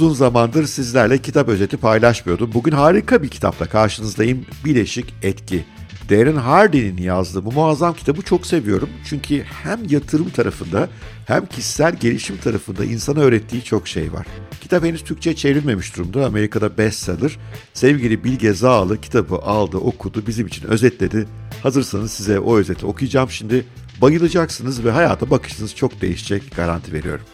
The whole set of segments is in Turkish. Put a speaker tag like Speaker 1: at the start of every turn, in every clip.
Speaker 1: Uzun zamandır sizlerle kitap özeti paylaşmıyordum. Bugün harika bir kitapla karşınızdayım. Bileşik Etki. Darren Hardy'nin yazdığı bu muazzam kitabı çok seviyorum. Çünkü hem yatırım tarafında hem kişisel gelişim tarafında insana öğrettiği çok şey var. Kitap henüz Türkçe çevrilmemiş durumda. Amerika'da bestseller. Sevgili Bilge Zağlı kitabı aldı, okudu, bizim için özetledi. Hazırsanız size o özeti okuyacağım şimdi. Bayılacaksınız ve hayata bakışınız çok değişecek garanti veriyorum.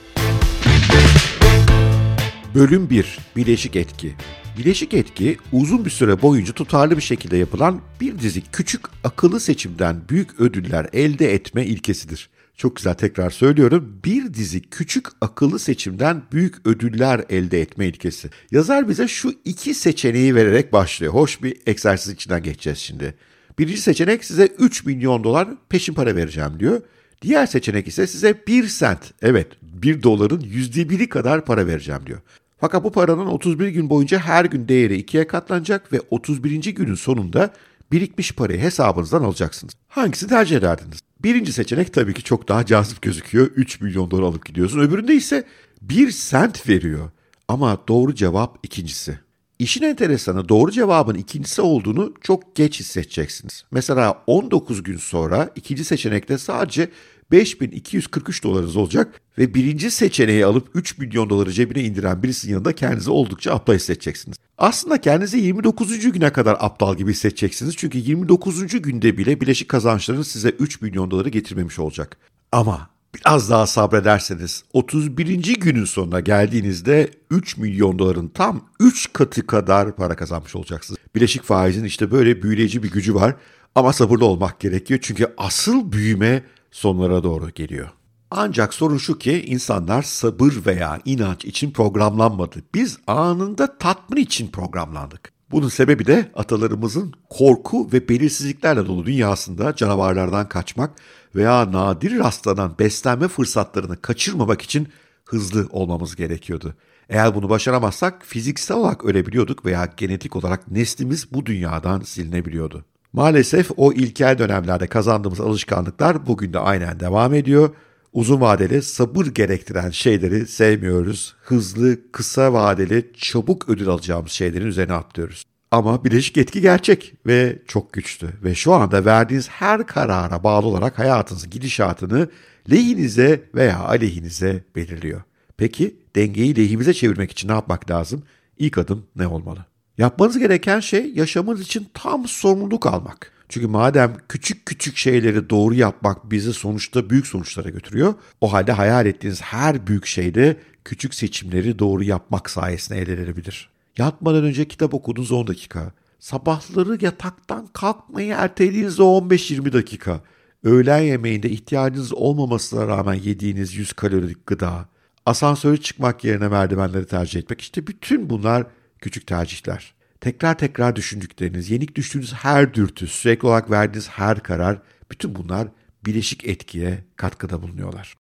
Speaker 1: Bölüm 1 Bileşik Etki Bileşik etki uzun bir süre boyunca tutarlı bir şekilde yapılan bir dizi küçük akıllı seçimden büyük ödüller elde etme ilkesidir. Çok güzel tekrar söylüyorum. Bir dizi küçük akıllı seçimden büyük ödüller elde etme ilkesi. Yazar bize şu iki seçeneği vererek başlıyor. Hoş bir egzersiz içinden geçeceğiz şimdi. Birinci seçenek size 3 milyon dolar peşin para vereceğim diyor. Diğer seçenek ise size 1 sent, evet 1 doların %1'i kadar para vereceğim diyor. Fakat bu paranın 31 gün boyunca her gün değeri ikiye katlanacak ve 31. günün sonunda birikmiş parayı hesabınızdan alacaksınız. Hangisini tercih ederdiniz? Birinci seçenek tabii ki çok daha cazip gözüküyor. 3 milyon dolar alıp gidiyorsun. Öbüründe ise 1 sent veriyor. Ama doğru cevap ikincisi. İşin enteresanı doğru cevabın ikincisi olduğunu çok geç hissedeceksiniz. Mesela 19 gün sonra ikinci seçenekte sadece 5243 dolarınız olacak ve birinci seçeneği alıp 3 milyon doları cebine indiren birisinin yanında kendinizi oldukça aptal hissedeceksiniz. Aslında kendinizi 29. güne kadar aptal gibi hissedeceksiniz çünkü 29. günde bile bileşik kazançlarınız size 3 milyon doları getirmemiş olacak. Ama biraz daha sabrederseniz 31. günün sonuna geldiğinizde 3 milyon doların tam 3 katı kadar para kazanmış olacaksınız. Bileşik faizin işte böyle büyüleyici bir gücü var ama sabırlı olmak gerekiyor çünkü asıl büyüme sonlara doğru geliyor. Ancak sorun şu ki insanlar sabır veya inanç için programlanmadı. Biz anında tatmin için programlandık. Bunun sebebi de atalarımızın korku ve belirsizliklerle dolu dünyasında canavarlardan kaçmak veya nadir rastlanan beslenme fırsatlarını kaçırmamak için hızlı olmamız gerekiyordu. Eğer bunu başaramazsak fiziksel olarak ölebiliyorduk veya genetik olarak neslimiz bu dünyadan silinebiliyordu. Maalesef o ilkel dönemlerde kazandığımız alışkanlıklar bugün de aynen devam ediyor. Uzun vadeli sabır gerektiren şeyleri sevmiyoruz. Hızlı, kısa vadeli, çabuk ödül alacağımız şeylerin üzerine atlıyoruz. Ama bileşik etki gerçek ve çok güçlü ve şu anda verdiğiniz her karara bağlı olarak hayatınızın gidişatını lehinize veya aleyhinize belirliyor. Peki dengeyi lehimize çevirmek için ne yapmak lazım? İlk adım ne olmalı? Yapmanız gereken şey yaşamınız için tam sorumluluk almak. Çünkü madem küçük küçük şeyleri doğru yapmak bizi sonuçta büyük sonuçlara götürüyor, o halde hayal ettiğiniz her büyük şeyde küçük seçimleri doğru yapmak sayesinde elde edilebilir. Yatmadan önce kitap okudunuz 10 dakika. Sabahları yataktan kalkmayı ertelediğiniz 15-20 dakika. Öğlen yemeğinde ihtiyacınız olmamasına rağmen yediğiniz 100 kalorilik gıda. Asansöre çıkmak yerine merdivenleri tercih etmek. İşte bütün bunlar küçük tercihler. Tekrar tekrar düşündükleriniz, yenik düştüğünüz her dürtü, sürekli olarak verdiğiniz her karar, bütün bunlar bileşik etkiye katkıda bulunuyorlar.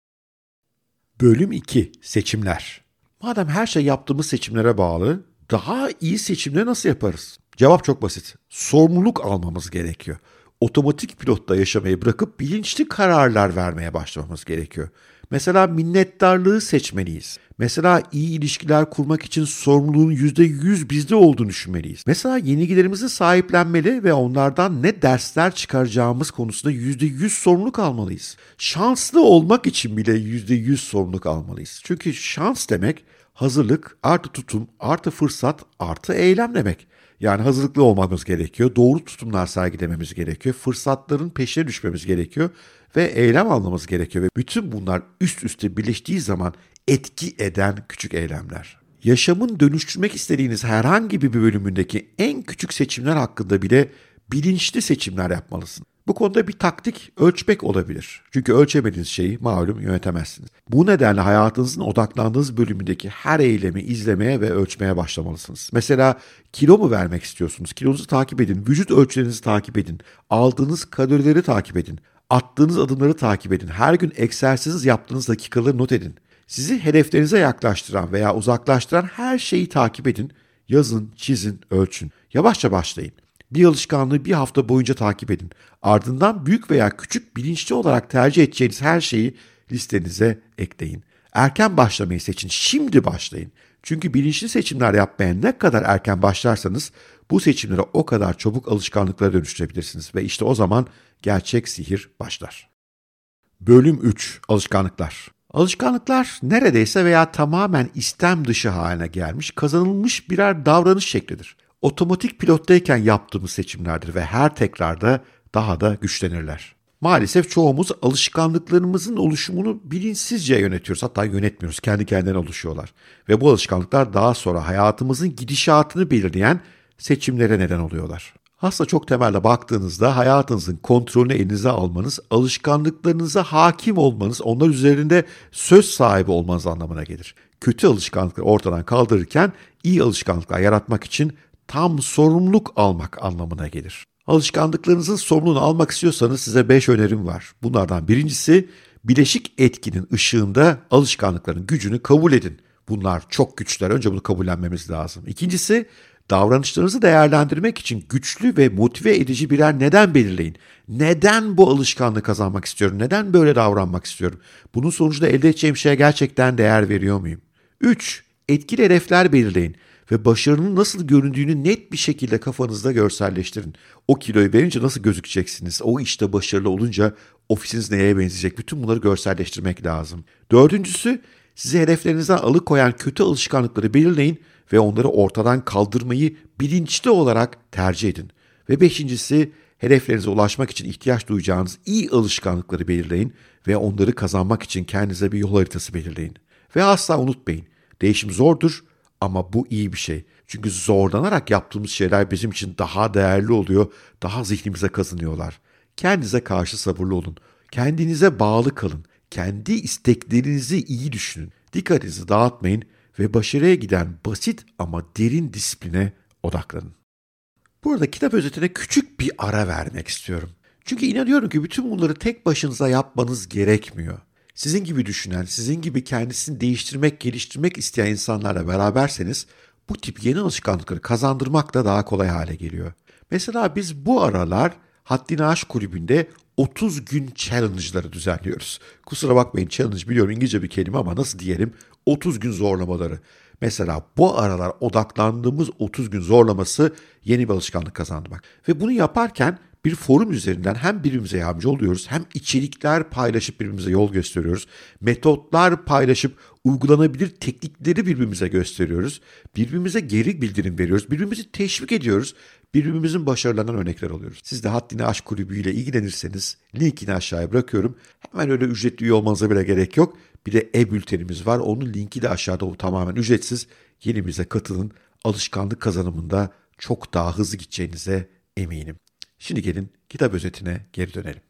Speaker 1: Bölüm 2. Seçimler. Madem her şey yaptığımız seçimlere bağlı, daha iyi seçimleri nasıl yaparız? Cevap çok basit. Sorumluluk almamız gerekiyor. Otomatik pilotta yaşamayı bırakıp bilinçli kararlar vermeye başlamamız gerekiyor. Mesela minnettarlığı seçmeliyiz. Mesela iyi ilişkiler kurmak için sorumluluğun %100 bizde olduğunu düşünmeliyiz. Mesela yenilgilerimizi sahiplenmeli ve onlardan ne dersler çıkaracağımız konusunda %100 sorumluluk almalıyız. Şanslı olmak için bile %100 sorumluluk almalıyız. Çünkü şans demek hazırlık artı tutum artı fırsat artı eylem demek. Yani hazırlıklı olmamız gerekiyor, doğru tutumlar sergilememiz gerekiyor, fırsatların peşine düşmemiz gerekiyor ve eylem almamız gerekiyor. Ve bütün bunlar üst üste birleştiği zaman etki eden küçük eylemler. Yaşamın dönüştürmek istediğiniz herhangi bir bölümündeki en küçük seçimler hakkında bile bilinçli seçimler yapmalısın. Bu konuda bir taktik ölçmek olabilir. Çünkü ölçemediğiniz şeyi malum yönetemezsiniz. Bu nedenle hayatınızın odaklandığınız bölümündeki her eylemi izlemeye ve ölçmeye başlamalısınız. Mesela kilo mu vermek istiyorsunuz? Kilonuzu takip edin, vücut ölçülerinizi takip edin, aldığınız kalorileri takip edin, attığınız adımları takip edin, her gün egzersiz yaptığınız dakikaları not edin. Sizi hedeflerinize yaklaştıran veya uzaklaştıran her şeyi takip edin, yazın, çizin, ölçün. Yavaşça başlayın. Bir alışkanlığı bir hafta boyunca takip edin. Ardından büyük veya küçük bilinçli olarak tercih edeceğiniz her şeyi listenize ekleyin. Erken başlamayı seçin. Şimdi başlayın. Çünkü bilinçli seçimler yapmaya ne kadar erken başlarsanız bu seçimlere o kadar çabuk alışkanlıklara dönüştürebilirsiniz ve işte o zaman gerçek sihir başlar. Bölüm 3 Alışkanlıklar Alışkanlıklar neredeyse veya tamamen istem dışı haline gelmiş, kazanılmış birer davranış şeklidir. Otomatik pilottayken yaptığımız seçimlerdir ve her tekrarda daha da güçlenirler. Maalesef çoğumuz alışkanlıklarımızın oluşumunu bilinçsizce yönetiyoruz. Hatta yönetmiyoruz. Kendi kendine oluşuyorlar. Ve bu alışkanlıklar daha sonra hayatımızın gidişatını belirleyen seçimlere neden oluyorlar. Aslında çok temelde baktığınızda hayatınızın kontrolünü elinize almanız, alışkanlıklarınıza hakim olmanız, onlar üzerinde söz sahibi olmanız anlamına gelir. Kötü alışkanlıkları ortadan kaldırırken iyi alışkanlıklar yaratmak için tam sorumluluk almak anlamına gelir. Alışkanlıklarınızın sorumluluğunu almak istiyorsanız size 5 önerim var. Bunlardan birincisi bileşik etkinin ışığında alışkanlıkların gücünü kabul edin. Bunlar çok güçler. Önce bunu kabullenmemiz lazım. İkincisi davranışlarınızı değerlendirmek için güçlü ve motive edici birer neden belirleyin. Neden bu alışkanlığı kazanmak istiyorum? Neden böyle davranmak istiyorum? Bunun sonucunda elde edeceğim şeye gerçekten değer veriyor muyum? 3. Etkili hedefler belirleyin ve başarının nasıl göründüğünü net bir şekilde kafanızda görselleştirin. O kiloyu verince nasıl gözükeceksiniz? O işte başarılı olunca ofisiniz neye benzeyecek? Bütün bunları görselleştirmek lazım. Dördüncüsü sizi hedeflerinizden alıkoyan kötü alışkanlıkları belirleyin ve onları ortadan kaldırmayı bilinçli olarak tercih edin. Ve beşincisi hedeflerinize ulaşmak için ihtiyaç duyacağınız iyi alışkanlıkları belirleyin ve onları kazanmak için kendinize bir yol haritası belirleyin. Ve asla unutmayın, değişim zordur ama bu iyi bir şey. Çünkü zorlanarak yaptığımız şeyler bizim için daha değerli oluyor, daha zihnimize kazanıyorlar. Kendinize karşı sabırlı olun. Kendinize bağlı kalın. Kendi isteklerinizi iyi düşünün. Dikkatinizi dağıtmayın ve başarıya giden basit ama derin disipline odaklanın. Burada kitap özetine küçük bir ara vermek istiyorum. Çünkü inanıyorum ki bütün bunları tek başınıza yapmanız gerekmiyor. Sizin gibi düşünen, sizin gibi kendisini değiştirmek, geliştirmek isteyen insanlarla beraberseniz bu tip yeni alışkanlıkları kazandırmak da daha kolay hale geliyor. Mesela biz bu aralar Haddini Aş Kulübü'nde 30 gün challenge'ları düzenliyoruz. Kusura bakmayın challenge biliyorum İngilizce bir kelime ama nasıl diyelim 30 gün zorlamaları. Mesela bu aralar odaklandığımız 30 gün zorlaması yeni bir alışkanlık kazandırmak. Ve bunu yaparken bir forum üzerinden hem birbirimize yardımcı oluyoruz hem içerikler paylaşıp birbirimize yol gösteriyoruz. Metotlar paylaşıp uygulanabilir teknikleri birbirimize gösteriyoruz. Birbirimize geri bildirim veriyoruz. Birbirimizi teşvik ediyoruz. Birbirimizin başarılarından örnekler alıyoruz. Siz de Haddini Aşk Kulübü ile ilgilenirseniz linkini aşağıya bırakıyorum. Hemen öyle ücretli üye olmanıza bile gerek yok. Bir de e-bültenimiz var. Onun linki de aşağıda o tamamen ücretsiz. Yenimize katılın. Alışkanlık kazanımında çok daha hızlı gideceğinize eminim. Şimdi gelin kitap özetine geri dönelim.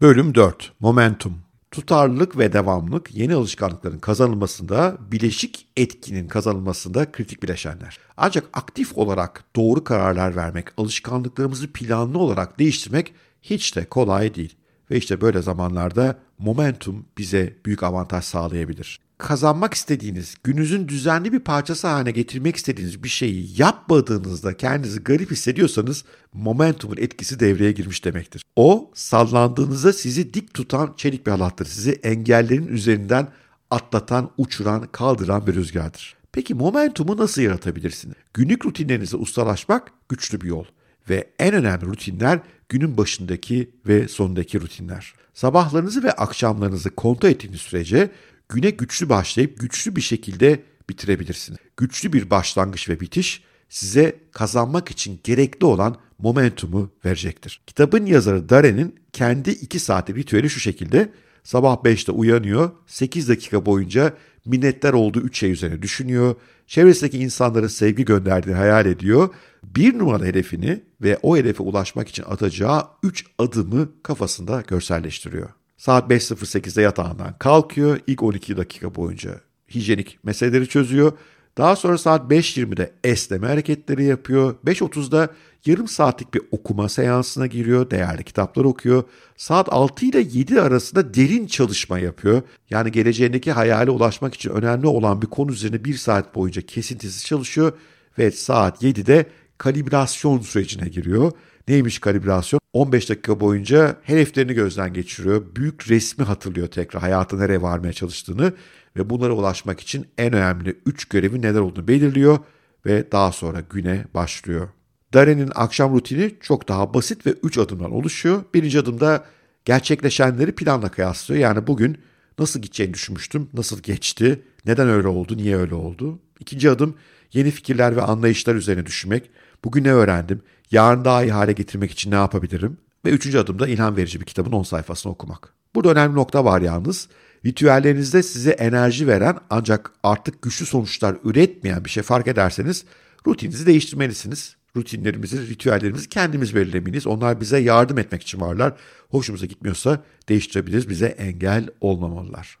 Speaker 1: Bölüm 4. Momentum. Tutarlılık ve devamlılık yeni alışkanlıkların kazanılmasında, bileşik etkinin kazanılmasında kritik bileşenler. Ancak aktif olarak doğru kararlar vermek, alışkanlıklarımızı planlı olarak değiştirmek hiç de kolay değil. Ve işte böyle zamanlarda momentum bize büyük avantaj sağlayabilir. Kazanmak istediğiniz, gününüzün düzenli bir parçası haline getirmek istediğiniz bir şeyi yapmadığınızda kendinizi garip hissediyorsanız momentumun etkisi devreye girmiş demektir. O sallandığınızda sizi dik tutan çelik bir halattır. Sizi engellerin üzerinden atlatan, uçuran, kaldıran bir rüzgardır. Peki momentumu nasıl yaratabilirsiniz? Günlük rutinlerinize ustalaşmak güçlü bir yol ve en önemli rutinler günün başındaki ve sonundaki rutinler. Sabahlarınızı ve akşamlarınızı kontrol ettiğiniz sürece güne güçlü başlayıp güçlü bir şekilde bitirebilirsiniz. Güçlü bir başlangıç ve bitiş size kazanmak için gerekli olan momentumu verecektir. Kitabın yazarı Daren'in kendi 2 saatlik ritüeli şu şekilde. Sabah 5'te uyanıyor, 8 dakika boyunca minnettar olduğu 3 şey üzerine düşünüyor, çevresindeki insanlara sevgi gönderdiğini hayal ediyor, bir numara hedefini ve o hedefe ulaşmak için atacağı 3 adımı kafasında görselleştiriyor. Saat 5.08'de yatağından kalkıyor. İlk 12 dakika boyunca hijyenik meseleleri çözüyor. Daha sonra saat 5.20'de esneme hareketleri yapıyor. 5.30'da yarım saatlik bir okuma seansına giriyor. Değerli kitaplar okuyor. Saat 6 ile 7 arasında derin çalışma yapıyor. Yani geleceğindeki hayale ulaşmak için önemli olan bir konu üzerine bir saat boyunca kesintisiz çalışıyor. Ve saat 7'de kalibrasyon sürecine giriyor. Neymiş kalibrasyon? 15 dakika boyunca hedeflerini gözden geçiriyor. Büyük resmi hatırlıyor tekrar hayatı nereye varmaya çalıştığını ve bunlara ulaşmak için en önemli 3 görevi neler olduğunu belirliyor ve daha sonra güne başlıyor. Darren'in akşam rutini çok daha basit ve 3 adımdan oluşuyor. Birinci adımda gerçekleşenleri planla kıyaslıyor. Yani bugün nasıl gideceğini düşünmüştüm, nasıl geçti, neden öyle oldu, niye öyle oldu. İkinci adım yeni fikirler ve anlayışlar üzerine düşünmek. Bugün ne öğrendim, yarın daha iyi hale getirmek için ne yapabilirim? Ve üçüncü adımda ilham verici bir kitabın 10 sayfasını okumak. Burada önemli nokta var yalnız. Ritüellerinizde size enerji veren ancak artık güçlü sonuçlar üretmeyen bir şey fark ederseniz rutininizi değiştirmelisiniz. Rutinlerimizi, ritüellerimizi kendimiz belirlemeliyiz. Onlar bize yardım etmek için varlar. Hoşumuza gitmiyorsa değiştirebiliriz. Bize engel olmamalılar.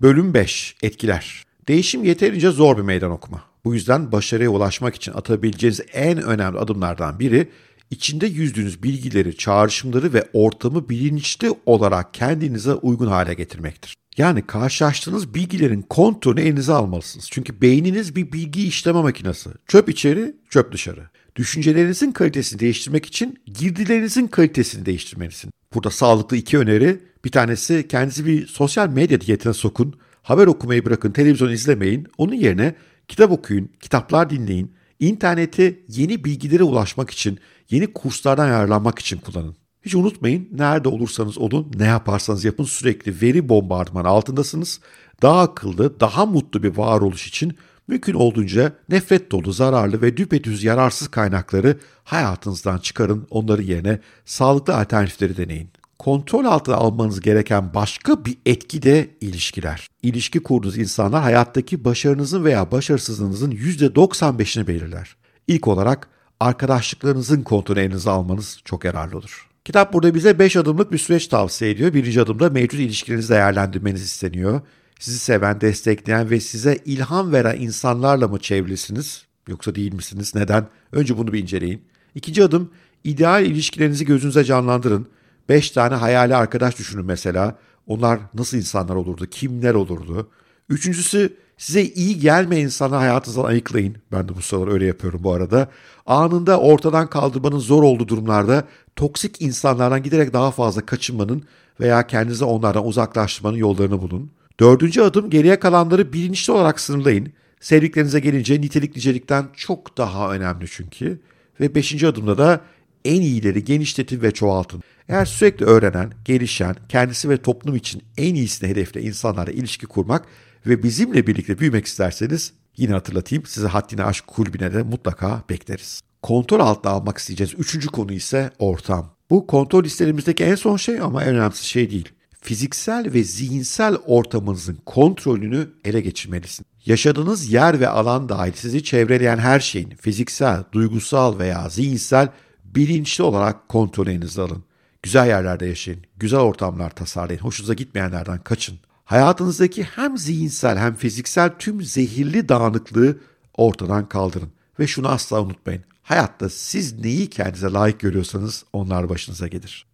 Speaker 1: Bölüm 5. Etkiler. Değişim yeterince zor bir meydan okuma. Bu yüzden başarıya ulaşmak için atabileceğiniz en önemli adımlardan biri içinde yüzdüğünüz bilgileri, çağrışımları ve ortamı bilinçli olarak kendinize uygun hale getirmektir. Yani karşılaştığınız bilgilerin kontrolünü elinize almalısınız. Çünkü beyniniz bir bilgi işleme makinesi. Çöp içeri, çöp dışarı. Düşüncelerinizin kalitesini değiştirmek için girdilerinizin kalitesini değiştirmelisiniz. Burada sağlıklı iki öneri. Bir tanesi kendinizi bir sosyal medya diyetine sokun. Haber okumayı bırakın, televizyon izlemeyin. Onun yerine kitap okuyun, kitaplar dinleyin. İnterneti yeni bilgilere ulaşmak için, yeni kurslardan yararlanmak için kullanın. Hiç unutmayın nerede olursanız olun, ne yaparsanız yapın sürekli veri bombardımanı altındasınız. Daha akıllı, daha mutlu bir varoluş için mümkün olduğunca nefret dolu, zararlı ve düpedüz yararsız kaynakları hayatınızdan çıkarın, onları yerine sağlıklı alternatifleri deneyin. Kontrol altına almanız gereken başka bir etki de ilişkiler. İlişki kurduğunuz insanlar hayattaki başarınızın veya başarısızlığınızın %95'ini belirler. İlk olarak arkadaşlıklarınızın kontrolü elinize almanız çok yararlı olur. Kitap burada bize 5 adımlık bir süreç tavsiye ediyor. Birinci adımda mevcut ilişkilerinizi değerlendirmeniz isteniyor. Sizi seven, destekleyen ve size ilham veren insanlarla mı çevrilisiniz? Yoksa değil misiniz? Neden? Önce bunu bir inceleyin. İkinci adım, ideal ilişkilerinizi gözünüze canlandırın. 5 tane hayali arkadaş düşünün mesela. Onlar nasıl insanlar olurdu? Kimler olurdu? Üçüncüsü size iyi gelmeyen insanı hayatınızdan ayıklayın. Ben de bu sıralar öyle yapıyorum bu arada. Anında ortadan kaldırmanın zor olduğu durumlarda toksik insanlardan giderek daha fazla kaçınmanın veya kendinizi onlardan uzaklaştırmanın yollarını bulun. Dördüncü adım geriye kalanları bilinçli olarak sınırlayın. Sevdiklerinize gelince nitelik nicelikten çok daha önemli çünkü. Ve beşinci adımda da en iyileri genişletin ve çoğaltın. Eğer sürekli öğrenen, gelişen, kendisi ve toplum için en iyisini hedefle insanlarla ilişki kurmak ve bizimle birlikte büyümek isterseniz yine hatırlatayım sizi Haddini Aşk Kulübü'ne de mutlaka bekleriz. Kontrol altına almak isteyeceğiz. Üçüncü konu ise ortam. Bu kontrol listelerimizdeki en son şey ama en önemlisi şey değil. Fiziksel ve zihinsel ortamınızın kontrolünü ele geçirmelisin. Yaşadığınız yer ve alan dahil sizi çevreleyen her şeyin fiziksel, duygusal veya zihinsel bilinçli olarak kontrolünüzü alın. Güzel yerlerde yaşayın, güzel ortamlar tasarlayın, hoşunuza gitmeyenlerden kaçın. Hayatınızdaki hem zihinsel hem fiziksel tüm zehirli dağınıklığı ortadan kaldırın. Ve şunu asla unutmayın. Hayatta siz neyi kendinize layık görüyorsanız onlar başınıza gelir.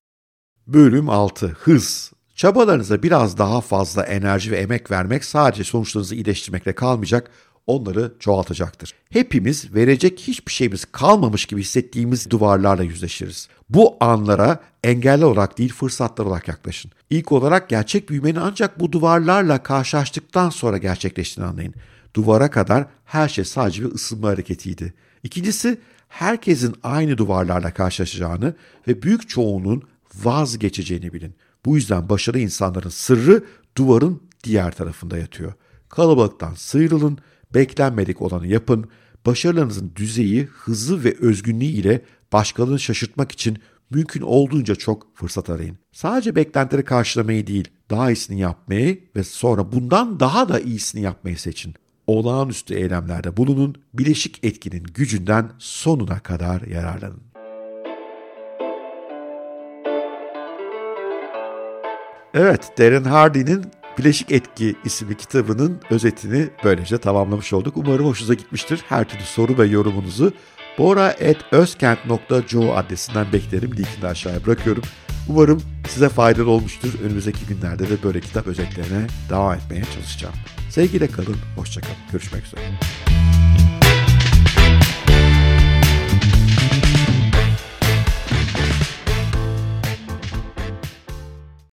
Speaker 1: Bölüm 6. Hız. Çabalarınıza biraz daha fazla enerji ve emek vermek sadece sonuçlarınızı iyileştirmekle kalmayacak, onları çoğaltacaktır. Hepimiz verecek hiçbir şeyimiz kalmamış gibi hissettiğimiz duvarlarla yüzleşiriz. Bu anlara engelli olarak değil fırsatlar olarak yaklaşın. İlk olarak gerçek büyümenin ancak bu duvarlarla karşılaştıktan sonra gerçekleştiğini anlayın. Duvara kadar her şey sadece bir ısınma hareketiydi. İkincisi herkesin aynı duvarlarla karşılaşacağını ve büyük çoğunun vazgeçeceğini bilin. Bu yüzden başarılı insanların sırrı duvarın diğer tarafında yatıyor. Kalabalıktan sıyrılın, beklenmedik olanı yapın, başarılarınızın düzeyi, hızı ve özgünlüğü ile başkalarını şaşırtmak için mümkün olduğunca çok fırsat arayın. Sadece beklentileri karşılamayı değil, daha iyisini yapmayı ve sonra bundan daha da iyisini yapmayı seçin. Olağanüstü eylemlerde bulunun, bileşik etkinin gücünden sonuna kadar yararlanın. Evet, Darren Hardy'nin Bileşik Etki isimli kitabının özetini böylece tamamlamış olduk. Umarım hoşunuza gitmiştir. Her türlü soru ve yorumunuzu bora.özkent.co adresinden beklerim. Linkini aşağıya bırakıyorum. Umarım size faydalı olmuştur. Önümüzdeki günlerde de böyle kitap özetlerine devam etmeye çalışacağım. Sevgiyle kalın, hoşçakalın. Görüşmek üzere.